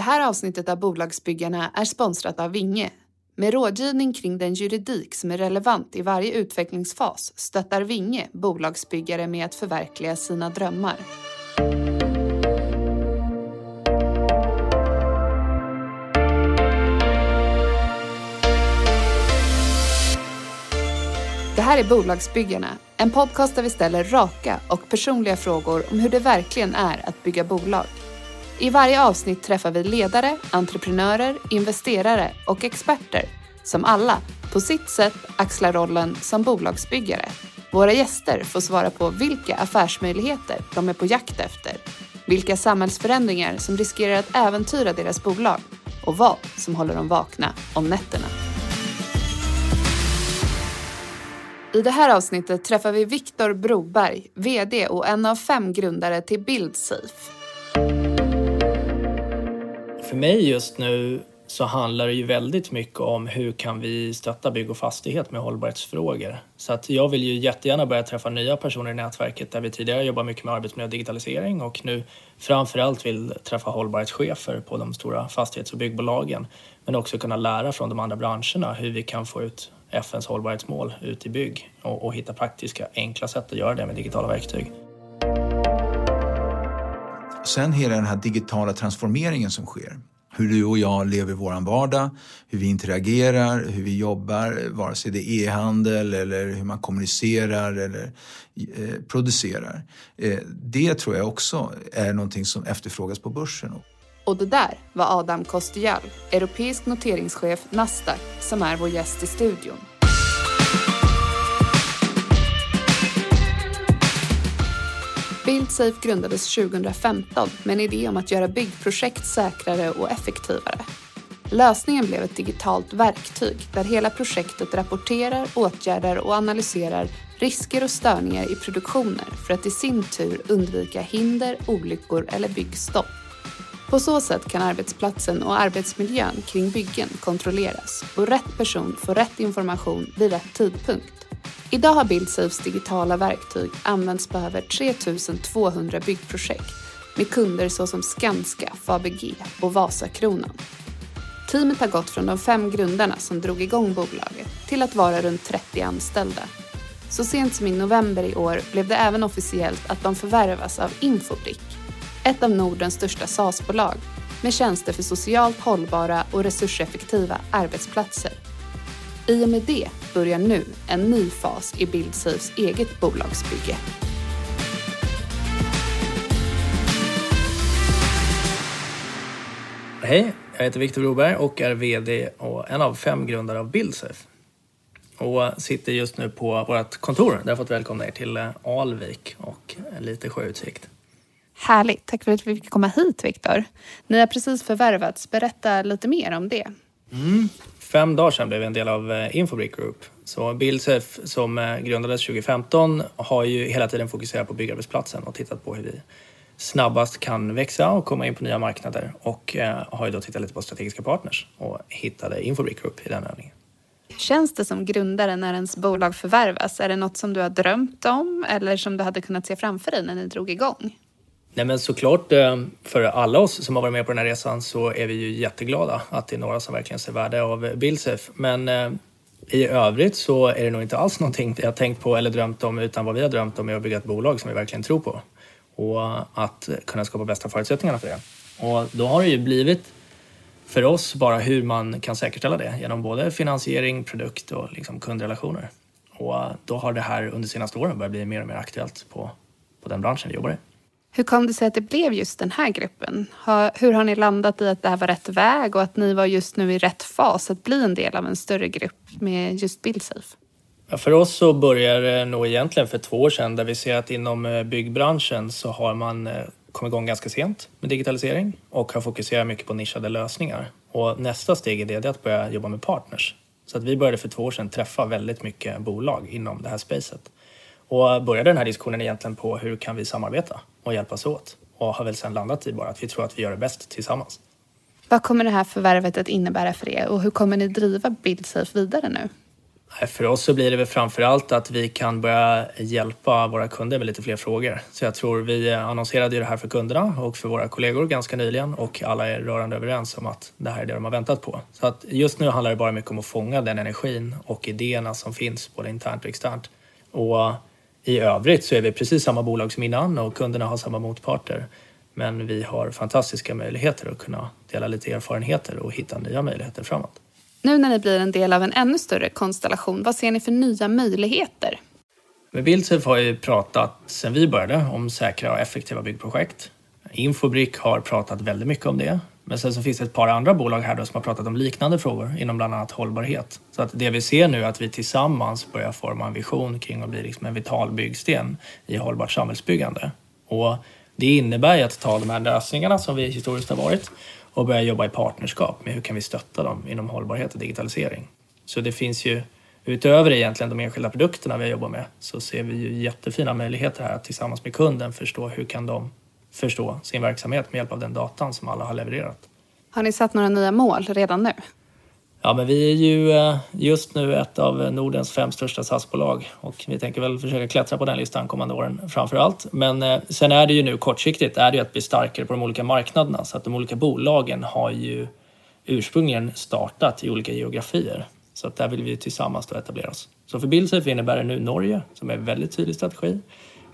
Det här avsnittet av Bolagsbyggarna är sponsrat av Vinge. Med rådgivning kring den juridik som är relevant i varje utvecklingsfas stöttar Vinge bolagsbyggare med att förverkliga sina drömmar. Det här är Bolagsbyggarna, en podcast där vi ställer raka och personliga frågor om hur det verkligen är att bygga bolag. I varje avsnitt träffar vi ledare, entreprenörer, investerare och experter som alla, på sitt sätt, axlar rollen som bolagsbyggare. Våra gäster får svara på vilka affärsmöjligheter de är på jakt efter, vilka samhällsförändringar som riskerar att äventyra deras bolag och vad som håller dem vakna om nätterna. I det här avsnittet träffar vi Viktor Broberg, VD och en av fem grundare till BuildSafe. För mig just nu så handlar det ju väldigt mycket om hur kan vi stötta bygg och fastighet med hållbarhetsfrågor. Så att jag vill ju jättegärna börja träffa nya personer i nätverket där vi tidigare jobbar mycket med arbetsmiljö och digitalisering och nu framförallt vill träffa hållbarhetschefer på de stora fastighets och byggbolagen. Men också kunna lära från de andra branscherna hur vi kan få ut FNs hållbarhetsmål ut i bygg och, och hitta praktiska enkla sätt att göra det med digitala verktyg. Sen hela den här digitala transformeringen som sker. Hur du och jag lever vår vardag, hur vi interagerar, hur vi jobbar, vare sig det är e-handel eller hur man kommunicerar eller eh, producerar. Eh, det tror jag också är någonting som efterfrågas på börsen. Och det där var Adam Kostyal, europeisk noteringschef Nasdaq, som är vår gäst i studion. BuildSafe grundades 2015 med en idé om att göra byggprojekt säkrare och effektivare. Lösningen blev ett digitalt verktyg där hela projektet rapporterar, åtgärdar och analyserar risker och störningar i produktioner för att i sin tur undvika hinder, olyckor eller byggstopp. På så sätt kan arbetsplatsen och arbetsmiljön kring byggen kontrolleras och rätt person får rätt information vid rätt tidpunkt. Idag har BuildSafes digitala verktyg använts på över 3200 byggprojekt med kunder såsom Skanska, Fabege och Vasakronan. Teamet har gått från de fem grundarna som drog igång bolaget till att vara runt 30 anställda. Så sent som i november i år blev det även officiellt att de förvärvas av Infobrick, ett av Nordens största SaaS-bolag med tjänster för socialt hållbara och resurseffektiva arbetsplatser. I och med det börjar nu en ny fas i BuildSafes eget bolagsbygge. Hej, jag heter Viktor Broberg och är VD och en av fem grundare av BuildSafe. Och sitter just nu på vårt kontor där jag fått välkomna er till Alvik och lite sjöutsikt. Härligt, tack för att vi fick komma hit Viktor. Ni har precis förvärvats, berätta lite mer om det. Mm fem dagar sedan blev vi en del av eh, Infobrick Group. Så Billsef som eh, grundades 2015 har ju hela tiden fokuserat på byggarbetsplatsen och tittat på hur vi snabbast kan växa och komma in på nya marknader och eh, har ju då tittat lite på strategiska partners och hittade Infobrick Group i den övningen. Känns det som grundare när ens bolag förvärvas? Är det något som du har drömt om eller som du hade kunnat se framför dig när ni drog igång? Nej men såklart eh, för alla oss som har varit med på den här resan så är vi ju jätteglada att det är några som verkligen ser värde av Bilsef. Men eh, i övrigt så är det nog inte alls någonting vi har tänkt på eller drömt om utan vad vi har drömt om är att bygga ett bolag som vi verkligen tror på och att kunna skapa bästa förutsättningarna för det. Och då har det ju blivit för oss bara hur man kan säkerställa det genom både finansiering, produkt och liksom kundrelationer. Och då har det här under de senaste åren börjat bli mer och mer aktuellt på, på den branschen vi jobbar i. Hur kom det sig att det blev just den här gruppen? Hur har ni landat i att det här var rätt väg och att ni var just nu i rätt fas att bli en del av en större grupp med just BuildSafe? För oss så börjar det nog egentligen för två år sedan där vi ser att inom eh, byggbranschen så har man eh, kommit igång ganska sent med digitalisering och har fokuserat mycket på nischade lösningar. Och nästa steg i det är att börja jobba med partners. Så att vi började för två år sedan träffa väldigt mycket bolag inom det här spacet. Och började den här diskussionen egentligen på hur kan vi samarbeta och hjälpas åt? Och har väl sen landat i bara att vi tror att vi gör det bäst tillsammans. Vad kommer det här förvärvet att innebära för er och hur kommer ni driva BuildSafe vidare nu? För oss så blir det väl framför allt att vi kan börja hjälpa våra kunder med lite fler frågor. Så jag tror vi annonserade ju det här för kunderna och för våra kollegor ganska nyligen och alla är rörande överens om att det här är det de har väntat på. Så att just nu handlar det bara mycket om att fånga den energin och idéerna som finns både internt och externt. Och i övrigt så är vi precis samma bolag som innan och kunderna har samma motparter. Men vi har fantastiska möjligheter att kunna dela lite erfarenheter och hitta nya möjligheter framåt. Nu när ni blir en del av en ännu större konstellation, vad ser ni för nya möjligheter? Med Bildsafe har ju pratat sedan vi började om säkra och effektiva byggprojekt. Infobrick har pratat väldigt mycket om det. Men sen så finns det ett par andra bolag här då som har pratat om liknande frågor inom bland annat hållbarhet. Så att det vi ser nu är att vi tillsammans börjar forma en vision kring att bli liksom en vital byggsten i hållbart samhällsbyggande. Och det innebär ju att ta de här lösningarna som vi historiskt har varit och börja jobba i partnerskap med hur kan vi stötta dem inom hållbarhet och digitalisering. Så det finns ju utöver egentligen de enskilda produkterna vi jobbar med så ser vi ju jättefina möjligheter här att tillsammans med kunden förstå hur kan de förstå sin verksamhet med hjälp av den datan som alla har levererat. Har ni satt några nya mål redan nu? Ja, men vi är ju eh, just nu ett av Nordens fem största SAS-bolag och vi tänker väl försöka klättra på den listan kommande åren framför allt. Men eh, sen är det ju nu kortsiktigt är det ju att bli starkare på de olika marknaderna så att de olika bolagen har ju ursprungligen startat i olika geografier. Så att där vill vi tillsammans då etablera oss. Så för Bildsafe innebär det nu Norge som är en väldigt tydlig strategi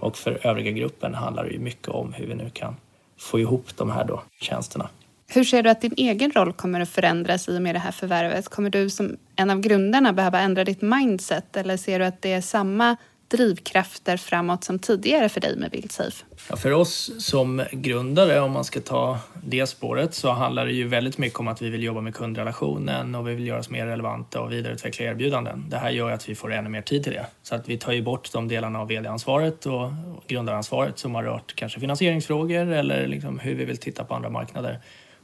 och för övriga gruppen handlar det ju mycket om hur vi nu kan få ihop de här då tjänsterna. Hur ser du att din egen roll kommer att förändras i och med det här förvärvet? Kommer du som en av grundarna behöva ändra ditt mindset eller ser du att det är samma drivkrafter framåt som tidigare för dig med Bildsafe? Ja, för oss som grundare, om man ska ta det spåret, så handlar det ju väldigt mycket om att vi vill jobba med kundrelationen och vi vill göra oss mer relevanta och vidareutveckla erbjudanden. Det här gör att vi får ännu mer tid till det. Så att vi tar ju bort de delarna av vd-ansvaret och grundaransvaret som har rört kanske finansieringsfrågor eller liksom hur vi vill titta på andra marknader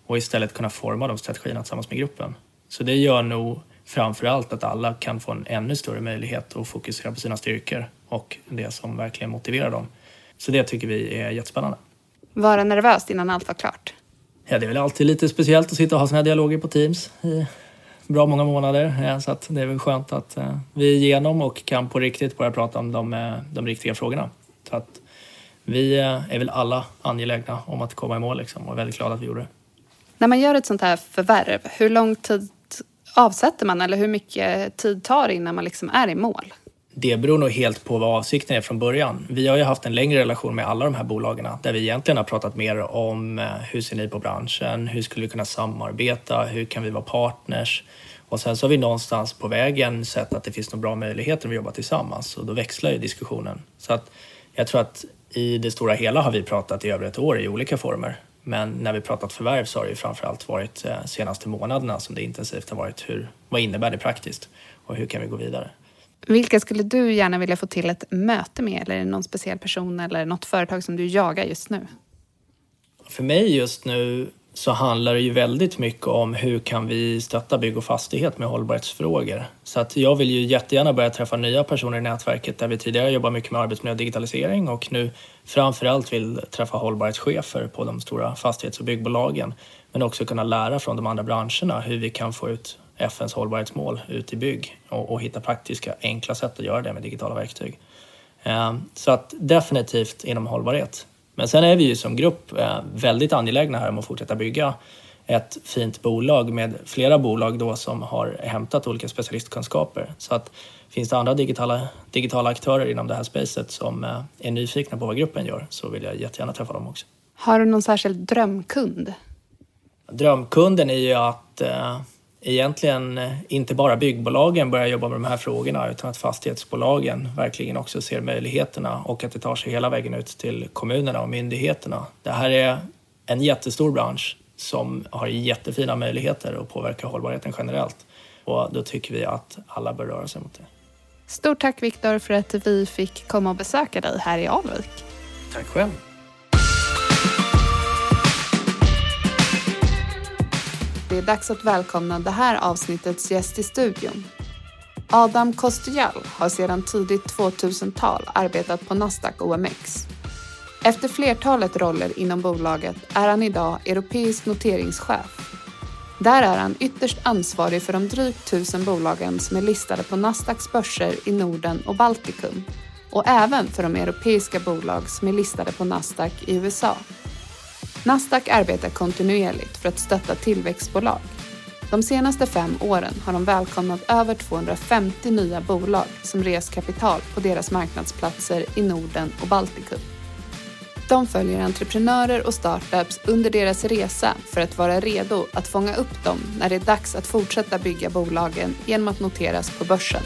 och istället kunna forma de strategierna tillsammans med gruppen. Så det gör nog framför allt att alla kan få en ännu större möjlighet att fokusera på sina styrkor och det som verkligen motiverar dem. Så det tycker vi är jättespännande. Vara nervös innan allt var klart? Ja, det är väl alltid lite speciellt att sitta och ha sina dialoger på Teams i bra många månader. Så att det är väl skönt att eh, vi är igenom och kan på riktigt börja prata om de, eh, de riktiga frågorna. Så att vi eh, är väl alla angelägna om att komma i mål liksom, och är väldigt glada att vi gjorde det. När man gör ett sånt här förvärv, hur lång tid avsätter man eller hur mycket tid tar det innan man liksom är i mål? Det beror nog helt på vad avsikten är från början. Vi har ju haft en längre relation med alla de här bolagen där vi egentligen har pratat mer om eh, hur ser ni på branschen, hur skulle vi kunna samarbeta, hur kan vi vara partners? Och sen så har vi någonstans på vägen sett att det finns några bra möjligheter att jobba tillsammans och då växlar ju diskussionen. Så att jag tror att i det stora hela har vi pratat i över ett år i olika former. Men när vi pratat förvärv så har det ju framförallt varit eh, senaste månaderna som det intensivt har varit hur, vad innebär det praktiskt och hur kan vi gå vidare? Vilka skulle du gärna vilja få till ett möte med? Eller är det någon speciell person eller något företag som du jagar just nu? För mig just nu så handlar det ju väldigt mycket om hur kan vi stötta bygg och fastighet med hållbarhetsfrågor. Så att jag vill ju jättegärna börja träffa nya personer i nätverket där vi tidigare jobbat mycket med arbetsmiljö och digitalisering och nu framförallt vill träffa hållbarhetschefer på de stora fastighets och byggbolagen. Men också kunna lära från de andra branscherna hur vi kan få ut FNs hållbarhetsmål ut i bygg och, och hitta praktiska enkla sätt att göra det med digitala verktyg. Ehm, så att definitivt inom hållbarhet. Men sen är vi ju som grupp eh, väldigt angelägna här om att fortsätta bygga ett fint bolag med flera bolag då som har hämtat olika specialistkunskaper. Så att finns det andra digitala, digitala aktörer inom det här spacet som eh, är nyfikna på vad gruppen gör så vill jag jättegärna träffa dem också. Har du någon särskild drömkund? Drömkunden är ju att eh, egentligen eh, inte bara byggbolagen börjar jobba med de här frågorna utan att fastighetsbolagen verkligen också ser möjligheterna och att det tar sig hela vägen ut till kommunerna och myndigheterna. Det här är en jättestor bransch som har jättefina möjligheter att påverka hållbarheten generellt och då tycker vi att alla bör röra sig mot det. Stort tack Viktor för att vi fick komma och besöka dig här i Alvik. Tack själv. Det är dags att välkomna det här avsnittets gäst i studion. Adam Kostjal har sedan tidigt 2000-tal arbetat på Nasdaq OMX. Efter flertalet roller inom bolaget är han idag europeisk noteringschef. Där är han ytterst ansvarig för de drygt tusen bolagen som är listade på Nasdaqs börser i Norden och Baltikum och även för de europeiska bolag som är listade på Nasdaq i USA. Nasdaq arbetar kontinuerligt för att stötta tillväxtbolag. De senaste fem åren har de välkomnat över 250 nya bolag som rest kapital på deras marknadsplatser i Norden och Baltikum. De följer entreprenörer och startups under deras resa för att vara redo att fånga upp dem när det är dags att fortsätta bygga bolagen genom att noteras på börsen.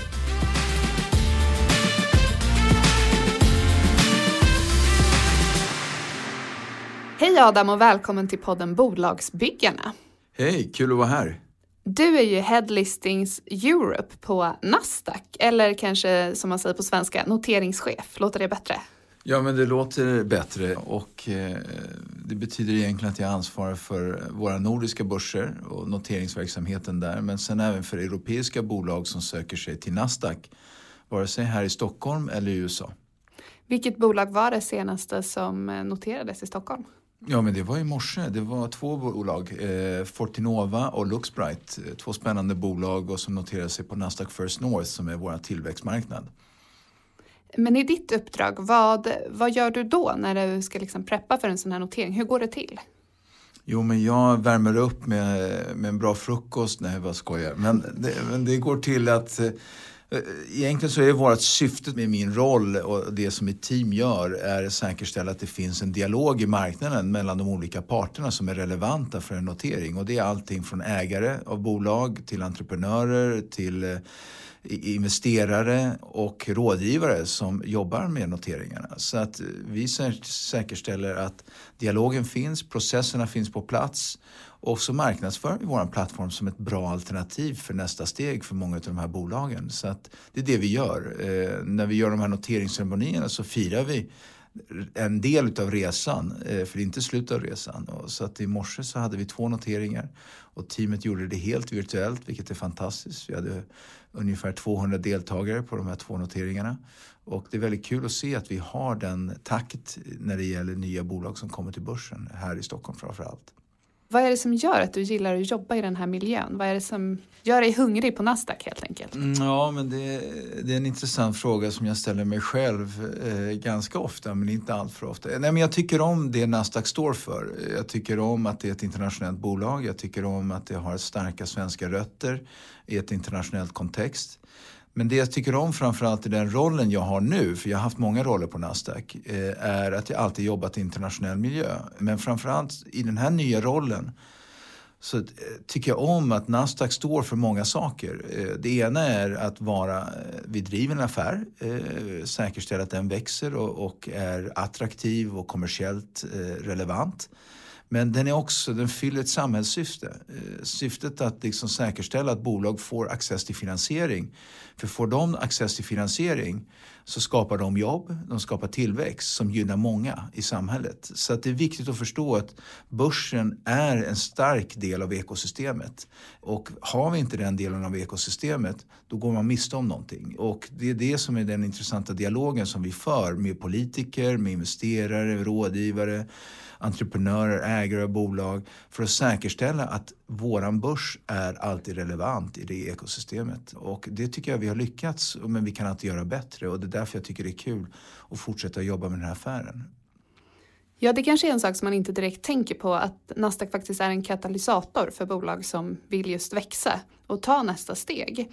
Hej Adam och välkommen till podden Bolagsbyggarna. Hej, kul att vara här. Du är ju Head Listings Europe på Nasdaq, eller kanske som man säger på svenska, noteringschef. Låter det bättre? Ja, men det låter bättre och eh, det betyder egentligen att jag ansvarar för våra nordiska börser och noteringsverksamheten där, men sen även för europeiska bolag som söker sig till Nasdaq, vare sig här i Stockholm eller i USA. Vilket bolag var det senaste som eh, noterades i Stockholm? Ja, men det var i morse. Det var två bolag, eh, Fortinova och Luxbright. Eh, två spännande bolag och som noterar sig på Nasdaq First North som är vår tillväxtmarknad. Men i ditt uppdrag, vad, vad gör du då när du ska liksom preppa för en sån här notering? Hur går det till? Jo, men jag värmer upp med, med en bra frukost. Nej, vad skojar. Men det, men det går till att eh, Eh, egentligen så är vårt syfte med min roll och det som mitt team gör är att säkerställa att det finns en dialog i marknaden mellan de olika parterna som är relevanta för en notering. Och det är allting från ägare av bolag till entreprenörer till eh, investerare och rådgivare som jobbar med noteringarna. Så att eh, vi säkerställer att dialogen finns, processerna finns på plats och så marknadsför vi vår plattform som ett bra alternativ för nästa steg för många av de här bolagen. Så att det är det vi gör. Eh, när vi gör de här noteringsceremonierna så firar vi en del av resan, eh, för det är inte slutet av resan. Så att i morse så hade vi två noteringar och teamet gjorde det helt virtuellt, vilket är fantastiskt. Vi hade ungefär 200 deltagare på de här två noteringarna. Och det är väldigt kul att se att vi har den takt när det gäller nya bolag som kommer till börsen här i Stockholm framför allt. Vad är det som gör att du gillar att jobba i den här miljön? Vad är det som gör dig hungrig på Nasdaq helt enkelt? Mm, ja, men det, det, är en intressant fråga som jag ställer mig själv eh, ganska ofta, men inte alltför ofta. Nej, men jag tycker om det Nasdaq står för. Jag tycker om att det är ett internationellt bolag. Jag tycker om att det har starka svenska rötter i ett internationellt kontext. Men det jag tycker om framförallt i den rollen jag har nu, för jag har haft många roller på Nasdaq, eh, är att jag alltid jobbat i internationell miljö. Men framförallt i den här nya rollen så eh, tycker jag om att Nasdaq står för många saker. Eh, det ena är att vara, vi driver en affär, säkerställa att den växer och är attraktiv och kommersiellt relevant. Men den, är också, den fyller ett samhällssyfte. Eh, syftet att liksom säkerställa att bolag får access till finansiering. För får de access till finansiering så skapar de jobb, de skapar tillväxt som gynnar många i samhället. Så att det är viktigt att förstå att börsen är en stark del av ekosystemet. Och har vi inte den delen av ekosystemet då går man miste om någonting. Och det är det som är den intressanta dialogen som vi för med politiker, med investerare, rådgivare entreprenörer, ägare av bolag för att säkerställa att våran börs är alltid relevant i det ekosystemet. Och det tycker jag vi har lyckats, men vi kan alltid göra bättre och det är därför jag tycker det är kul att fortsätta jobba med den här affären. Ja, det kanske är en sak som man inte direkt tänker på att Nasdaq faktiskt är en katalysator för bolag som vill just växa och ta nästa steg.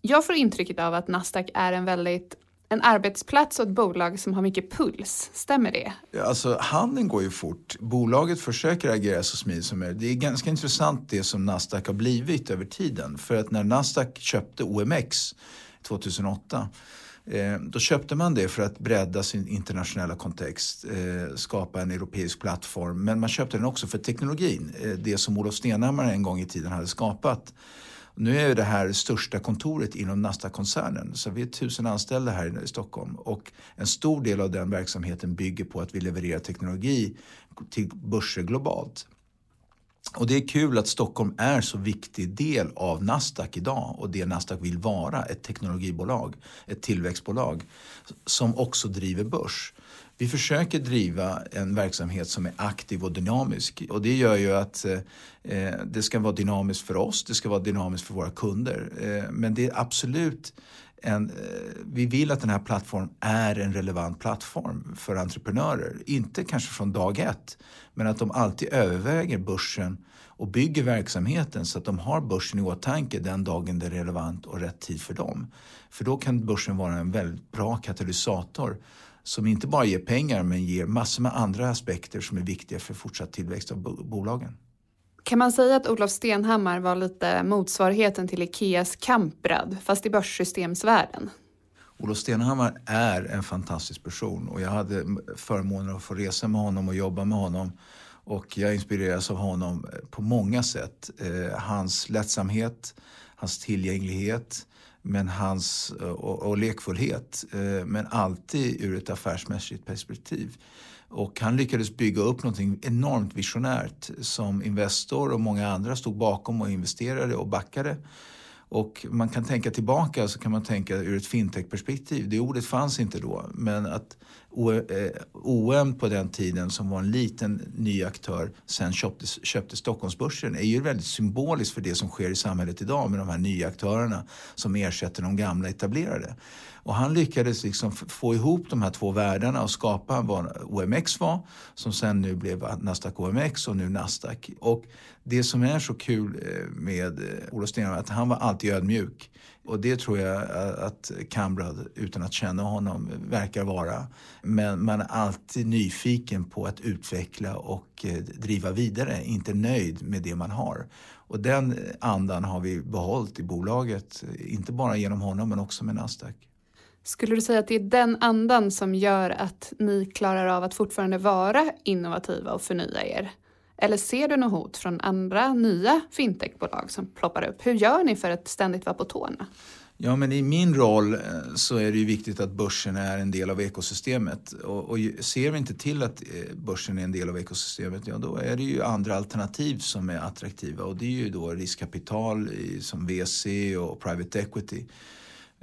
Jag får intrycket av att Nasdaq är en väldigt en arbetsplats och ett bolag som har mycket puls. Stämmer det? Alltså, handeln går ju fort. Bolaget försöker agera så smidigt som möjligt. Det är ganska intressant det som Nasdaq har blivit över tiden. För att när Nasdaq köpte OMX 2008 eh, då köpte man det för att bredda sin internationella kontext, eh, skapa en europeisk plattform. Men man köpte den också för teknologin, eh, det som Olof Stenhammar en gång i tiden hade skapat. Nu är det här största kontoret inom Nasdaq-koncernen så vi är tusen anställda här i Stockholm och en stor del av den verksamheten bygger på att vi levererar teknologi till börser globalt. Och det är kul att Stockholm är så viktig del av Nasdaq idag och det Nasdaq vill vara, ett teknologibolag, ett tillväxtbolag som också driver börs. Vi försöker driva en verksamhet som är aktiv och dynamisk och det gör ju att eh, eh, det ska vara dynamiskt för oss, det ska vara dynamiskt för våra kunder. Eh, men det är absolut en, eh, vi vill att den här plattformen är en relevant plattform för entreprenörer. Inte kanske från dag ett, men att de alltid överväger börsen och bygger verksamheten så att de har börsen i åtanke den dagen det är relevant och rätt tid för dem. För då kan börsen vara en väldigt bra katalysator som inte bara ger pengar men ger massor med andra aspekter som är viktiga för fortsatt tillväxt av bolagen. Kan man säga att Olof Stenhammar var lite motsvarigheten till Ikeas Kamprad fast i börssystemsvärlden? Olof Stenhammar är en fantastisk person och jag hade förmånen att få resa med honom och jobba med honom och jag inspireras av honom på många sätt. Eh, hans lättsamhet, hans tillgänglighet, men hans, eh, och, och lekfullhet, eh, men alltid ur ett affärsmässigt perspektiv. Och han lyckades bygga upp något enormt visionärt som Investor och många andra stod bakom och investerade och backade. Och man kan tänka tillbaka så kan man tänka ur ett fintech-perspektiv. Det ordet fanns inte då. Men att OM eh, på den tiden som var en liten ny aktör sen köpte, köpte Stockholmsbörsen är ju väldigt symboliskt för det som sker i samhället idag med de här nya aktörerna som ersätter de gamla etablerade. Och han lyckades liksom få ihop de här två världarna och skapa vad OMX var som sen nu blev Nasdaq OMX och nu Nasdaq. Och det som är så kul eh, med eh, Olof Stenhammar är att han var alltid ödmjuk. Och det tror jag eh, att Kamprad, utan att känna honom, verkar vara. Men man är alltid nyfiken på att utveckla och driva vidare, inte nöjd med det man har. Och den andan har vi behållit i bolaget, inte bara genom honom men också med Nasdaq. Skulle du säga att det är den andan som gör att ni klarar av att fortfarande vara innovativa och förnya er? Eller ser du något hot från andra nya fintechbolag som ploppar upp? Hur gör ni för att ständigt vara på tårna? Ja, men i min roll eh, så är det ju viktigt att börsen är en del av ekosystemet. Och, och ser vi inte till att eh, börsen är en del av ekosystemet, ja då är det ju andra alternativ som är attraktiva. Och det är ju då riskkapital som VC och private equity.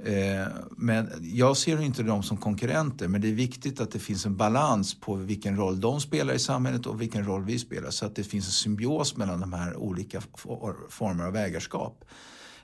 Eh, men jag ser inte dem som konkurrenter men det är viktigt att det finns en balans på vilken roll de spelar i samhället och vilken roll vi spelar så att det finns en symbios mellan de här olika former av ägarskap.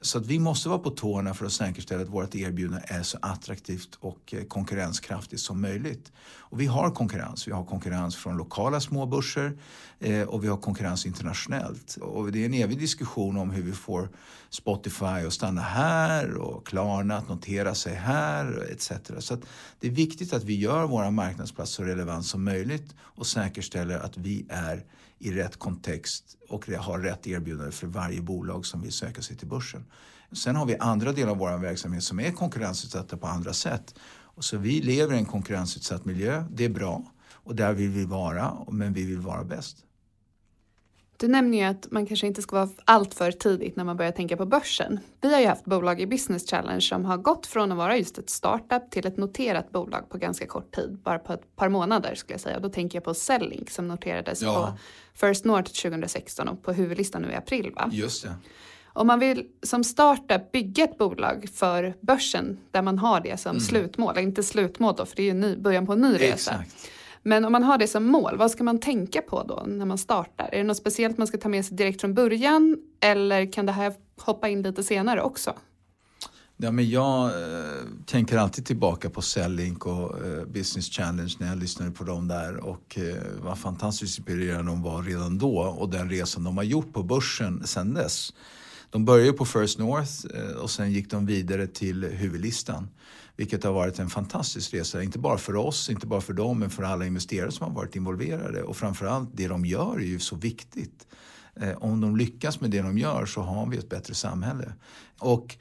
Så att vi måste vara på tårna för att säkerställa att vårt erbjudande är så attraktivt och eh, konkurrenskraftigt som möjligt. Och vi har konkurrens. Vi har konkurrens från lokala småbörser eh, och vi har konkurrens internationellt. Och det är en evig diskussion om hur vi får Spotify att stanna här och Klarna att notera sig här etc. Så det är viktigt att vi gör våra marknadsplats så relevant som möjligt och säkerställer att vi är i rätt kontext och har rätt erbjudande för varje bolag som vill söka sig till börsen. Sen har vi andra delar av vår verksamhet som är konkurrensutsatta på andra sätt. Och så vi lever i en konkurrensutsatt miljö, det är bra och där vill vi vara, men vi vill vara bäst. Du nämner ju att man kanske inte ska vara allt för tidigt när man börjar tänka på börsen. Vi har ju haft bolag i Business Challenge som har gått från att vara just ett startup till ett noterat bolag på ganska kort tid, bara på ett par månader skulle jag säga. Och då tänker jag på Sellink som noterades ja. på First North 2016 och på huvudlistan nu i april. Va? Just det. Om man vill som startup bygga ett bolag för börsen där man har det som mm. slutmål, inte slutmål då för det är ju ny, början på en ny resa. Exakt. Men om man har det som mål, vad ska man tänka på då när man startar? Är det något speciellt man ska ta med sig direkt från början eller kan det här hoppa in lite senare också? Ja, men jag eh, tänker alltid tillbaka på Sellink och eh, Business Challenge när jag lyssnade på dem där och eh, vad fantastiskt inspirerande de var redan då och den resan de har gjort på börsen sedan dess. De började på First North eh, och sen gick de vidare till huvudlistan. Vilket har varit en fantastisk resa, inte bara för oss, inte bara för dem, men för alla investerare som har varit involverade. Och framförallt det de gör är ju så viktigt. Eh, om de lyckas med det de gör så har vi ett bättre samhälle. Och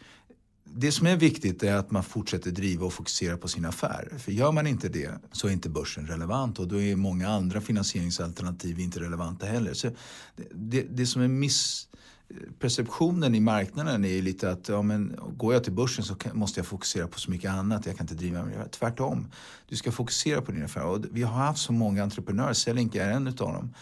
det som är viktigt är att man fortsätter driva och fokusera på sin affär. För gör man inte det så är inte börsen relevant och då är många andra finansieringsalternativ inte relevanta heller. Så det, det, det som är miss perceptionen i marknaden är ju lite att ja, men, går jag till börsen så måste jag fokusera på så mycket annat. Jag kan inte driva med det. Tvärtom. Du ska fokusera på din affär. Och vi har haft så många entreprenörer, Selink är en utav dem,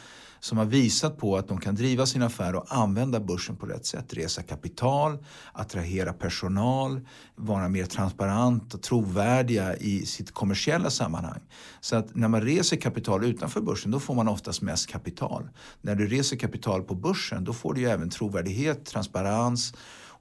som har visat på att de kan driva sin affär och använda börsen på rätt sätt. Resa kapital, attrahera personal, vara mer transparent och trovärdiga i sitt kommersiella sammanhang. Så att när man reser kapital utanför börsen då får man oftast mest kapital. När du reser kapital på börsen då får du ju även trovärdighet, transparens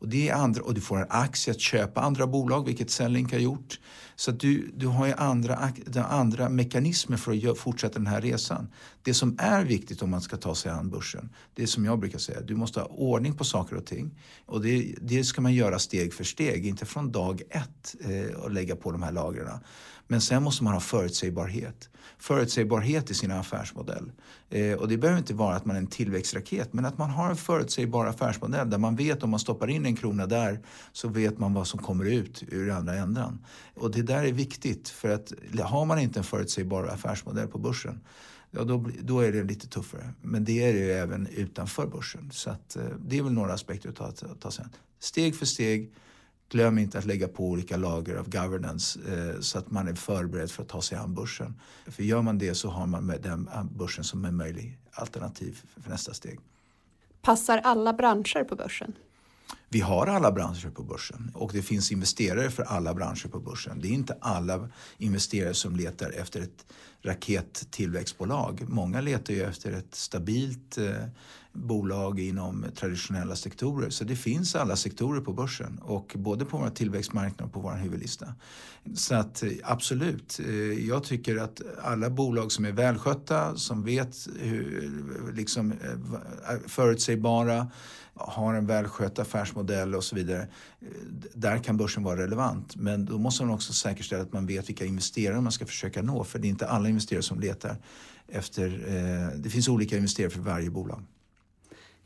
och, det är andra, och du får en aktie att köpa andra bolag, vilket Sellink har gjort. Så du, du har ju andra, andra mekanismer för att fortsätta den här resan. Det som är viktigt om man ska ta sig an börsen, det är som jag brukar säga, du måste ha ordning på saker och ting. Och det, det ska man göra steg för steg, inte från dag ett eh, och lägga på de här lagren. Men sen måste man ha förutsägbarhet. Förutsägbarhet i sin affärsmodell. Eh, och det behöver inte vara att man är en tillväxtraket, men att man har en förutsägbar affärsmodell där man vet om man stoppar in en krona där så vet man vad som kommer ut ur andra ändan. Och det det där är viktigt för att har man inte en förutsägbar affärsmodell på börsen ja, då, då är det lite tuffare. Men det är det ju även utanför börsen. Så att, eh, det är väl några aspekter att ta, att ta sen. Steg för steg Glöm inte att lägga på olika lager av governance eh, så att man är förberedd för att ta sig an börsen. För gör man det så har man med den eh, börsen som en möjlig alternativ för nästa steg. Passar alla branscher på börsen? Vi har alla branscher på börsen och det finns investerare för alla branscher på börsen. Det är inte alla investerare som letar efter ett rakettillväxtbolag. Många letar ju efter ett stabilt eh, bolag inom traditionella sektorer. Så det finns alla sektorer på börsen och både på våra tillväxtmarknader och på vår huvudlista. Så att eh, absolut, eh, jag tycker att alla bolag som är välskötta, som vet hur, liksom eh, förutsägbara, har en välskött affärsmodell och så vidare. Där kan börsen vara relevant. Men då måste man också säkerställa att man vet vilka investerare man ska försöka nå. För det är inte alla investerare som letar efter... det finns olika investerare för varje bolag.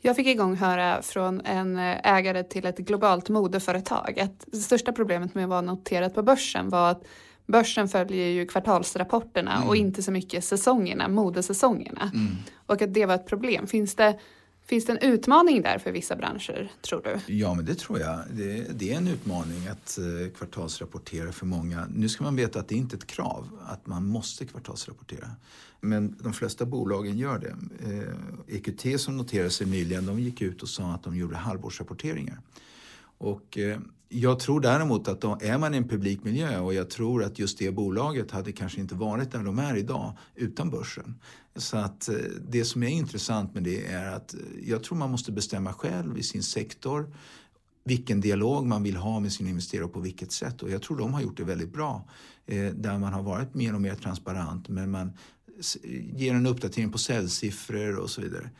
Jag fick igång höra från en ägare till ett globalt modeföretag att det största problemet med att vara noterat på börsen var att börsen följer ju kvartalsrapporterna mm. och inte så mycket säsongerna, modesäsongerna. Mm. Och att det var ett problem. Finns det Finns det en utmaning där för vissa branscher, tror du? Ja, men det tror jag. Det, det är en utmaning att eh, kvartalsrapportera för många. Nu ska man veta att det är inte ett krav att man måste kvartalsrapportera. Men de flesta bolagen gör det. Eh, EQT som noterade sig nyligen, de gick ut och sa att de gjorde halvårsrapporteringar. Och eh, jag tror däremot att då är man i en publikmiljö och jag tror att just det bolaget hade kanske inte varit där de är idag utan börsen. Så att eh, det som är intressant med det är att eh, jag tror man måste bestämma själv i sin sektor vilken dialog man vill ha med sin investerare och på vilket sätt. Och jag tror de har gjort det väldigt bra. Eh, där man har varit mer och mer transparent men man ger en uppdatering på säljsiffror och så vidare.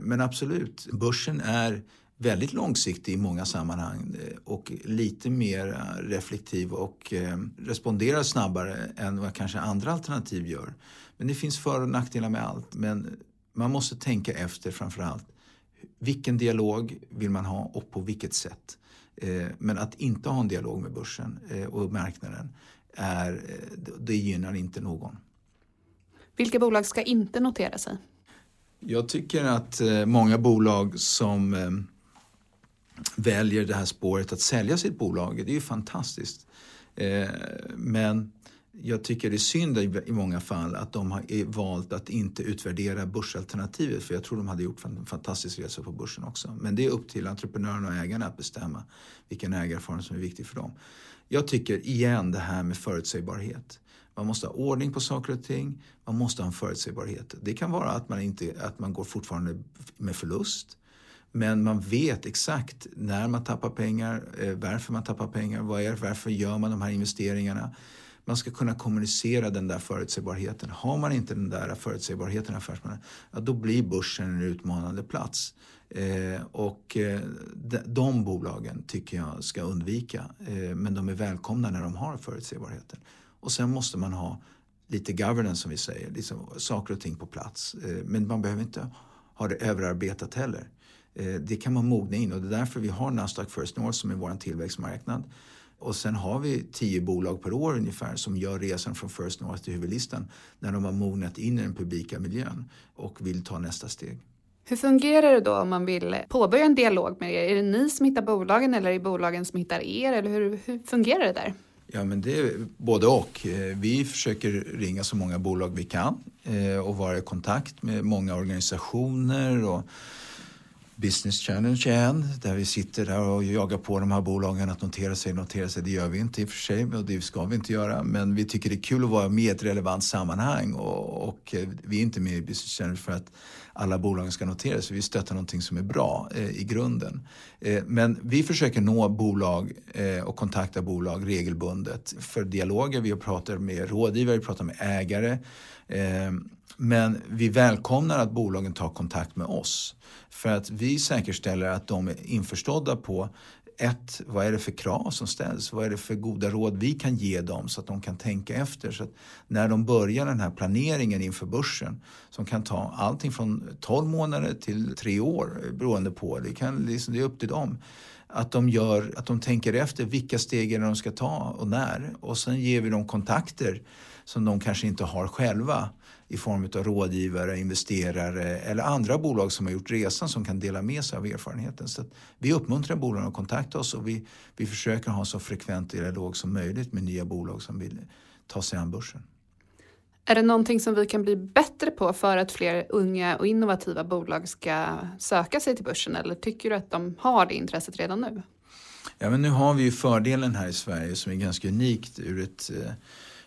Men absolut, börsen är väldigt långsiktig i många sammanhang eh, och lite mer reflektiv och eh, responderar snabbare än vad kanske andra alternativ gör. Men det finns för och nackdelar med allt. Men man måste tänka efter framför allt. Vilken dialog vill man ha och på vilket sätt? Eh, men att inte ha en dialog med börsen och marknaden, är, det gynnar inte någon. Vilka bolag ska inte notera sig? Jag tycker att många bolag som väljer det här spåret att sälja sitt bolag. Det är ju fantastiskt. Eh, men jag tycker det är synd i många fall att de har eh, valt att inte utvärdera börsalternativet för jag tror de hade gjort en fantastisk resa på börsen också. Men det är upp till entreprenörerna och ägarna att bestämma vilken ägarform som är viktig för dem. Jag tycker igen det här med förutsägbarhet. Man måste ha ordning på saker och ting. Man måste ha en förutsägbarhet. Det kan vara att man, inte, att man går fortfarande med förlust. Men man vet exakt när man tappar pengar, eh, varför man tappar pengar, vad är, varför gör man de här investeringarna. Man ska kunna kommunicera den där förutsägbarheten. Har man inte den där förutsägbarheten i affärsplanen, ja, då blir börsen en utmanande plats. Eh, och eh, de, de bolagen tycker jag ska undvika. Eh, men de är välkomna när de har förutsägbarheten. Och sen måste man ha lite governance som vi säger, liksom saker och ting på plats. Eh, men man behöver inte ha det överarbetat heller. Eh, det kan man mogna in och det är därför vi har Nasdaq First North som är vår tillväxtmarknad. Och sen har vi tio bolag per år ungefär som gör resan från First North till huvudlistan när de har mognat in i den publika miljön och vill ta nästa steg. Hur fungerar det då om man vill påbörja en dialog med er? Är det ni som hittar bolagen eller är det bolagen som hittar er? Eller hur, hur fungerar det där? Ja, men det är både och. Eh, vi försöker ringa så många bolag vi kan eh, och vara i kontakt med många organisationer och Business Challenge igen, där vi sitter där och jagar på de här bolagen att notera sig, notera sig. Det gör vi inte i och för sig och det ska vi inte göra. Men vi tycker det är kul att vara med i ett relevant sammanhang och, och eh, vi är inte med i Business Challenge för att alla bolagen ska notera sig. Vi stöttar någonting som är bra eh, i grunden. Eh, men vi försöker nå bolag eh, och kontakta bolag regelbundet för dialoger. Vi pratar med rådgivare, vi pratar med ägare. Eh, men vi välkomnar att bolagen tar kontakt med oss för att vi säkerställer att de är införstådda på ett, vad är det för krav som ställs? Vad är det för goda råd vi kan ge dem så att de kan tänka efter? Så att när de börjar den här planeringen inför börsen som kan ta allting från 12 månader till 3 år beroende på, det, kan, liksom, det är upp till dem. Att de, gör, att de tänker efter vilka steg är det de ska ta och när. Och sen ger vi dem kontakter som de kanske inte har själva i form av rådgivare, investerare eller andra bolag som har gjort resan som kan dela med sig av erfarenheten. Så vi uppmuntrar bolagen att kontakta oss och vi, vi försöker ha så frekvent dialog som möjligt med nya bolag som vill ta sig an börsen. Är det någonting som vi kan bli bättre på för att fler unga och innovativa bolag ska söka sig till börsen eller tycker du att de har det intresset redan nu? Ja, men nu har vi ju fördelen här i Sverige som är ganska unikt ur ett eh,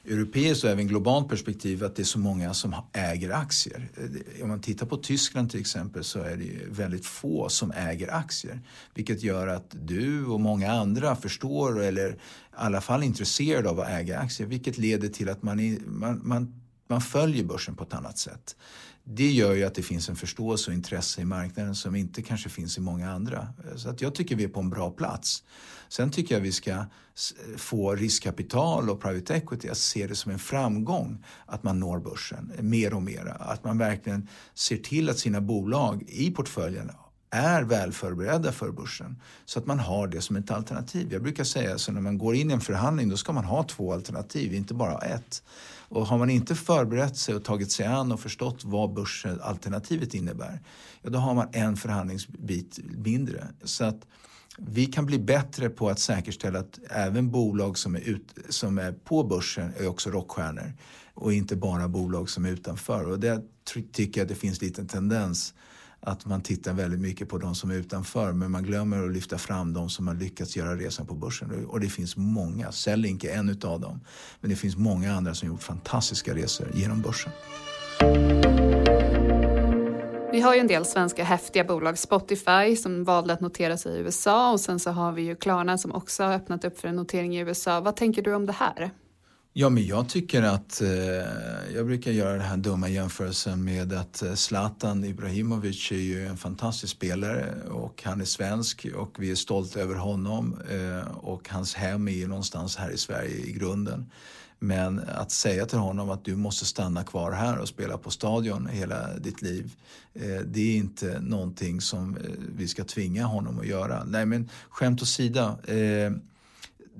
europeiskt och även globalt perspektiv att det är så många som äger aktier. Eh, om man tittar på Tyskland till exempel så är det väldigt få som äger aktier. Vilket gör att du och många andra förstår eller i alla fall är intresserade av att äga aktier. Vilket leder till att man, är, man, man, man följer börsen på ett annat sätt. Det gör ju att det finns en förståelse och intresse i marknaden som inte kanske finns i många andra. Så att jag tycker vi är på en bra plats. Sen tycker jag vi ska få riskkapital och private equity att se det som en framgång att man når börsen mer och mer. Att man verkligen ser till att sina bolag i portföljen är väl förberedda för börsen så att man har det som ett alternativ. Jag brukar säga så när man går in i en förhandling då ska man ha två alternativ, inte bara ett. Och har man inte förberett sig och tagit sig an och förstått vad börsalternativet innebär, ja, då har man en förhandlingsbit mindre. Så att vi kan bli bättre på att säkerställa att även bolag som är, ut, som är på börsen är också rockstjärnor och inte bara bolag som är utanför. Och det tycker jag att det finns lite tendens att man tittar väldigt mycket på de som är utanför men man glömmer att lyfta fram de som har lyckats göra resan på börsen. Och det finns många, Sellink är en utav dem. Men det finns många andra som gjort fantastiska resor genom börsen. Vi har ju en del svenska häftiga bolag, Spotify som valde att notera sig i USA och sen så har vi ju Klarna som också har öppnat upp för en notering i USA. Vad tänker du om det här? Ja, men jag tycker att, eh, jag brukar göra den här dumma jämförelsen med att eh, Zlatan Ibrahimovic är ju en fantastisk spelare och han är svensk och vi är stolta över honom eh, och hans hem är ju någonstans här i Sverige i grunden. Men att säga till honom att du måste stanna kvar här och spela på stadion hela ditt liv, eh, det är inte någonting som eh, vi ska tvinga honom att göra. Nej men skämt åsida, eh,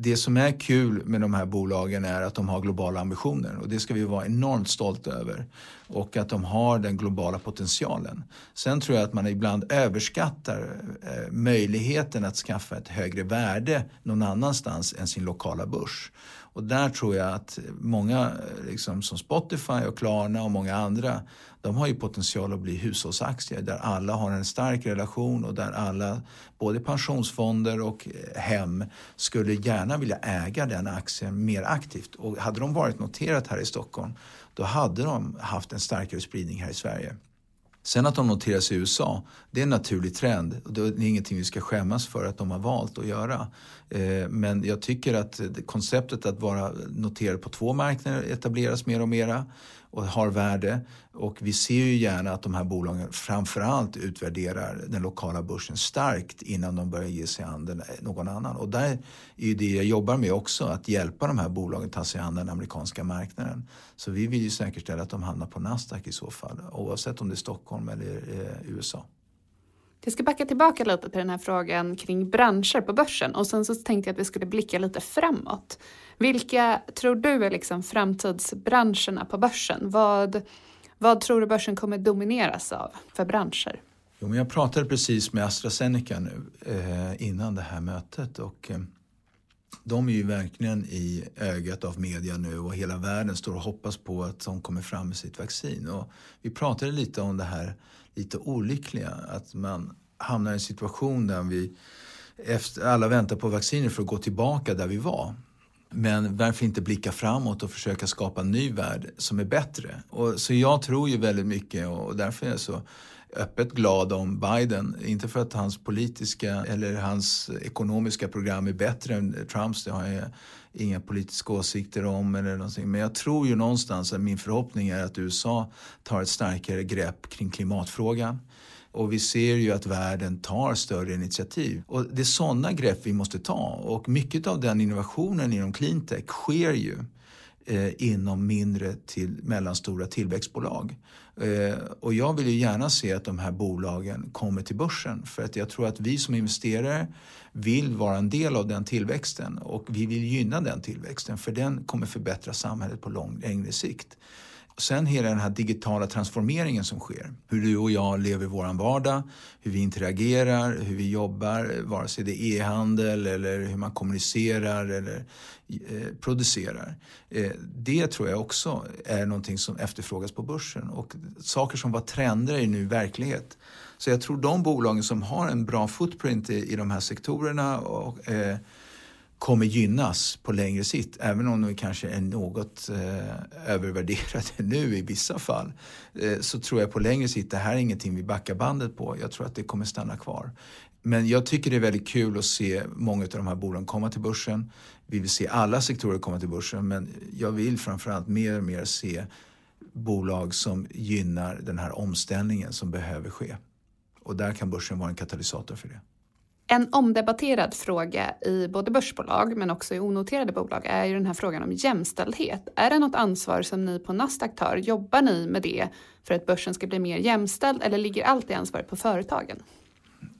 det som är kul med de här bolagen är att de har globala ambitioner och det ska vi vara enormt stolta över. Och att de har den globala potentialen. Sen tror jag att man ibland överskattar eh, möjligheten att skaffa ett högre värde någon annanstans än sin lokala börs. Och där tror jag att många, eh, liksom, som Spotify och Klarna och många andra, de har ju potential att bli hushållsaktier där alla har en stark relation och där alla, både pensionsfonder och eh, hem, skulle gärna vilja äga den aktien mer aktivt. Och hade de varit noterat här i Stockholm, då hade de haft en starkare spridning här i Sverige. Sen att de noteras i USA, det är en naturlig trend. Det är ingenting vi ska skämmas för att de har valt att göra. Eh, men jag tycker att eh, konceptet att vara noterad på två marknader etableras mer och mera och har värde. Och vi ser ju gärna att de här bolagen framförallt utvärderar den lokala börsen starkt innan de börjar ge sig an eh, någon annan. Och där är ju det jag jobbar med också, att hjälpa de här bolagen att ta sig an den amerikanska marknaden. Så vi vill ju säkerställa att de hamnar på Nasdaq i så fall, oavsett om det är Stockholm eller eh, USA. Jag ska backa tillbaka lite till den här frågan kring branscher på börsen och sen så tänkte jag att vi skulle blicka lite framåt. Vilka tror du är liksom framtidsbranscherna på börsen? Vad, vad tror du börsen kommer domineras av för branscher? Jo, men jag pratade precis med AstraZeneca nu eh, innan det här mötet och eh, de är ju verkligen i ögat av media nu och hela världen står och hoppas på att de kommer fram med sitt vaccin. Och vi pratade lite om det här lite olyckliga, att man hamnar i en situation där vi efter, alla väntar på vacciner för att gå tillbaka där vi var. Men varför inte blicka framåt och försöka skapa en ny värld som är bättre? Och, så jag tror ju väldigt mycket och därför är jag så öppet glad om Biden. Inte för att hans politiska eller hans ekonomiska program är bättre än Trumps, det har jag inga politiska åsikter om eller någonting. Men jag tror ju någonstans att min förhoppning är att USA tar ett starkare grepp kring klimatfrågan. Och vi ser ju att världen tar större initiativ. Och det är sådana grepp vi måste ta. Och mycket av den innovationen inom cleantech sker ju eh, inom mindre till mellanstora tillväxtbolag. Eh, och jag vill ju gärna se att de här bolagen kommer till börsen för att jag tror att vi som investerare vill vara en del av den tillväxten och vi vill gynna den tillväxten för den kommer förbättra samhället på lång, längre sikt. Sen hela den här digitala transformeringen som sker. Hur du och jag lever vår vardag, hur vi interagerar, hur vi jobbar, vare sig det är e-handel eller hur man kommunicerar eller eh, producerar. Eh, det tror jag också är någonting som efterfrågas på börsen. Och saker som var trender är nu verklighet. Så jag tror de bolagen som har en bra footprint i, i de här sektorerna och, eh, kommer gynnas på längre sikt. Även om de kanske är något eh, övervärderade nu i vissa fall. Eh, så tror jag på längre sikt, det här är ingenting vi backar bandet på. Jag tror att det kommer stanna kvar. Men jag tycker det är väldigt kul att se många av de här bolagen komma till börsen. Vi vill se alla sektorer komma till börsen men jag vill framförallt mer och mer se bolag som gynnar den här omställningen som behöver ske. Och där kan börsen vara en katalysator för det. En omdebatterad fråga i både börsbolag men också i onoterade bolag är ju den här frågan om jämställdhet. Är det något ansvar som ni på Nasdaq tar? Jobbar ni med det för att börsen ska bli mer jämställd eller ligger allt det ansvaret på företagen?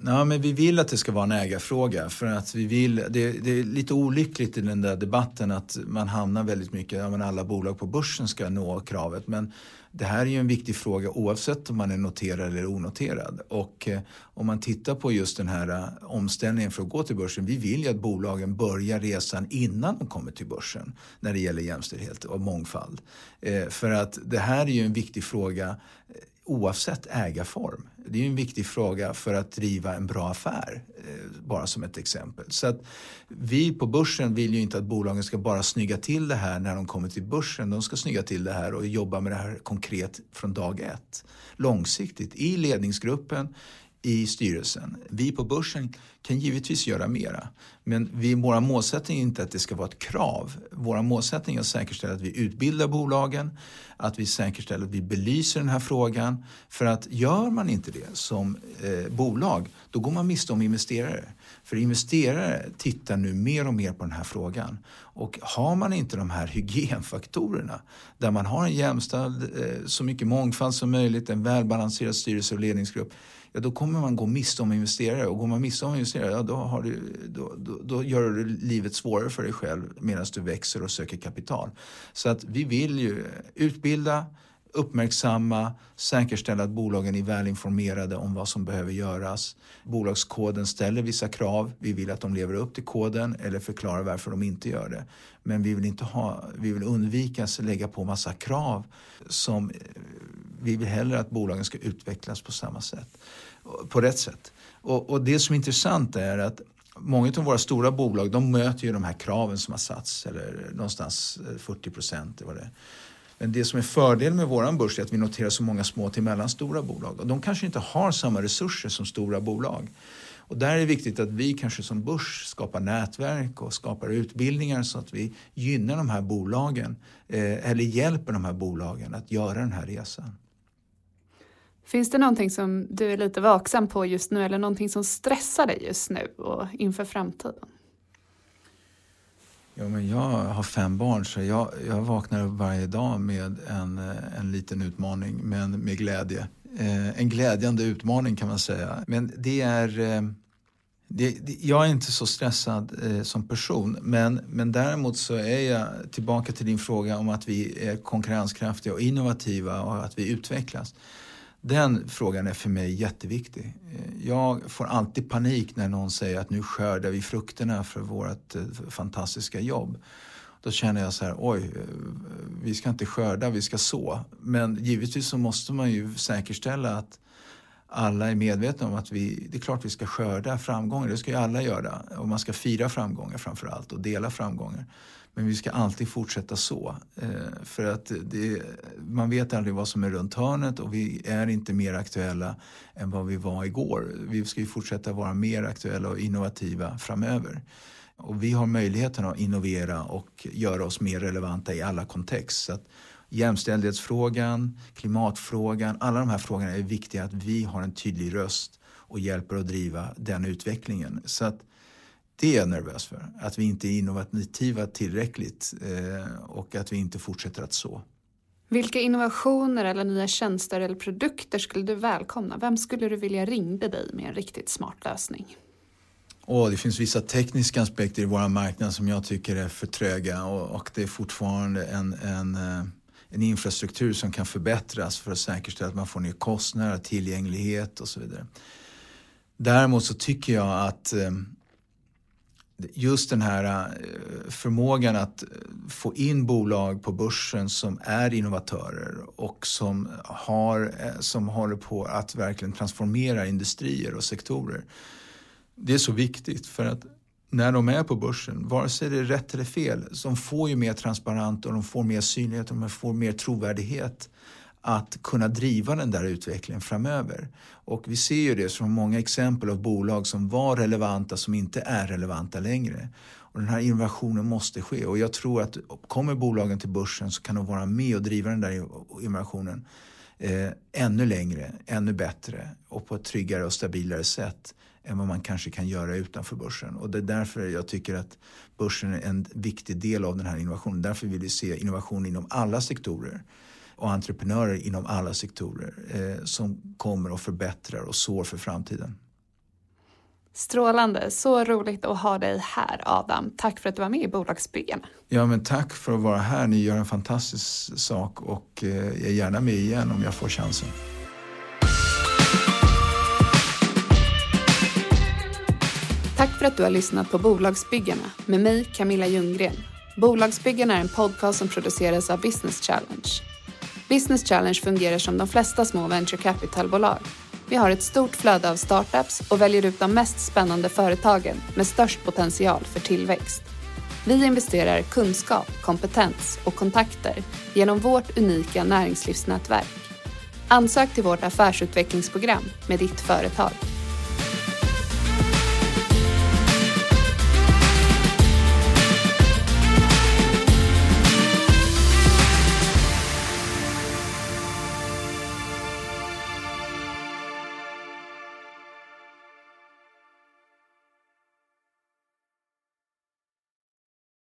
Ja, men vi vill att det ska vara en ägarfråga. För att vi vill, det, det är lite olyckligt i den där debatten att man hamnar väldigt mycket, ja, men alla bolag på börsen ska nå kravet. Men det här är ju en viktig fråga oavsett om man är noterad eller onoterad. Och eh, om man tittar på just den här eh, omställningen för att gå till börsen. Vi vill ju att bolagen börjar resan innan de kommer till börsen när det gäller jämställdhet och mångfald. Eh, för att det här är ju en viktig fråga oavsett ägarform. Det är en viktig fråga för att driva en bra affär, eh, bara som ett exempel. Så att vi på börsen vill ju inte att bolagen ska bara snygga till det här när de kommer till börsen. De ska snygga till det här och jobba med det här konkret från dag ett. Långsiktigt i ledningsgruppen, i styrelsen. Vi på börsen kan givetvis göra mera. Men vi, våra målsättning är inte att det ska vara ett krav. Våra målsättning är att säkerställa att vi utbildar bolagen, att vi säkerställer att vi belyser den här frågan. För att gör man inte det som eh, bolag, då går man miste om investerare. För investerare tittar nu mer och mer på den här frågan. Och har man inte de här hygienfaktorerna, där man har en jämställd, eh, så mycket mångfald som möjligt, en välbalanserad styrelse och ledningsgrupp, ja då kommer man gå miste om investerare. Och går man miste om investerare, ja, då, har du, då, då, då gör du livet svårare för dig själv medan du växer och söker kapital. Så att vi vill ju utbilda, uppmärksamma, säkerställa att bolagen är välinformerade om vad som behöver göras. Bolagskoden ställer vissa krav. Vi vill att de lever upp till koden eller förklarar varför de inte gör det. Men vi vill, inte ha, vi vill undvika att lägga på massa krav som eh, vi vill hellre att bolagen ska utvecklas på samma sätt, på rätt sätt. Och, och det som är intressant är att många av våra stora bolag de möter ju de här kraven som har satts, eller någonstans eh, 40 procent. Men det som är fördelen med vår börs är att vi noterar så många små till mellanstora bolag. Och de kanske inte har samma resurser som stora bolag. Och där är det viktigt att vi kanske som börs skapar nätverk och skapar utbildningar så att vi gynnar de här bolagen eh, eller hjälper de här bolagen att göra den här resan. Finns det någonting som du är lite vaksam på just nu eller någonting som stressar dig just nu och inför framtiden? Ja, men jag har fem barn så jag, jag vaknar upp varje dag med en, en liten utmaning men med glädje. Eh, en glädjande utmaning kan man säga. Men det är... Eh, det, det, jag är inte så stressad eh, som person men, men däremot så är jag tillbaka till din fråga om att vi är konkurrenskraftiga och innovativa och att vi utvecklas den frågan är för mig jätteviktig. Jag får alltid panik när någon säger att nu skördar vi frukterna för vårt eh, fantastiska jobb. Då känner jag så här, oj, eh, vi ska inte skörda, vi ska så. Men givetvis så måste man ju säkerställa att alla är medvetna om att vi, det är klart vi ska skörda framgångar, det ska ju alla göra. Och man ska fira framgångar framför allt och dela framgångar. Men vi ska alltid fortsätta så. Eh, för att det, man vet aldrig vad som är runt hörnet och vi är inte mer aktuella än vad vi var igår. Vi ska ju fortsätta vara mer aktuella och innovativa framöver. Och vi har möjligheten att innovera och göra oss mer relevanta i alla kontexter. jämställdhetsfrågan, klimatfrågan, alla de här frågorna är viktiga att vi har en tydlig röst och hjälper att driva den utvecklingen. Så att det är jag nervös för. Att vi inte är innovativa tillräckligt eh, och att vi inte fortsätter att så. Vilka innovationer eller nya tjänster eller produkter skulle du välkomna? Vem skulle du vilja ringde dig med en riktigt smart lösning? Oh, det finns vissa tekniska aspekter i vår marknad som jag tycker är för tröga och, och det är fortfarande en, en, eh, en, infrastruktur som kan förbättras för att säkerställa att man får ner kostnader, tillgänglighet och så vidare. Däremot så tycker jag att eh, just den här eh, förmågan att eh, få in bolag på börsen som är innovatörer och som, har, eh, som håller på att verkligen transformera industrier och sektorer. Det är så viktigt för att när de är på börsen, vare sig det är rätt eller fel, de får ju mer transparent och de får mer synlighet och de får mer trovärdighet att kunna driva den där utvecklingen framöver. Och vi ser ju det som många exempel av bolag som var relevanta som inte är relevanta längre. Och den här innovationen måste ske och jag tror att kommer bolagen till börsen så kan de vara med och driva den där innovationen eh, ännu längre, ännu bättre och på ett tryggare och stabilare sätt än vad man kanske kan göra utanför börsen. Och det är därför jag tycker att börsen är en viktig del av den här innovationen. Därför vill vi se innovation inom alla sektorer och entreprenörer inom alla sektorer eh, som kommer och förbättrar och sår för framtiden. Strålande, så roligt att ha dig här Adam. Tack för att du var med i Bolagsbyggarna. Ja, men tack för att vara här. Ni gör en fantastisk sak och eh, jag är gärna med igen om jag får chansen. Tack för att du har lyssnat på Bolagsbyggarna med mig Camilla Ljunggren. Bolagsbyggarna är en podcast som produceras av Business Challenge. Business Challenge fungerar som de flesta små venture capital-bolag. Vi har ett stort flöde av startups och väljer ut de mest spännande företagen med störst potential för tillväxt. Vi investerar kunskap, kompetens och kontakter genom vårt unika näringslivsnätverk. Ansök till vårt affärsutvecklingsprogram med ditt företag.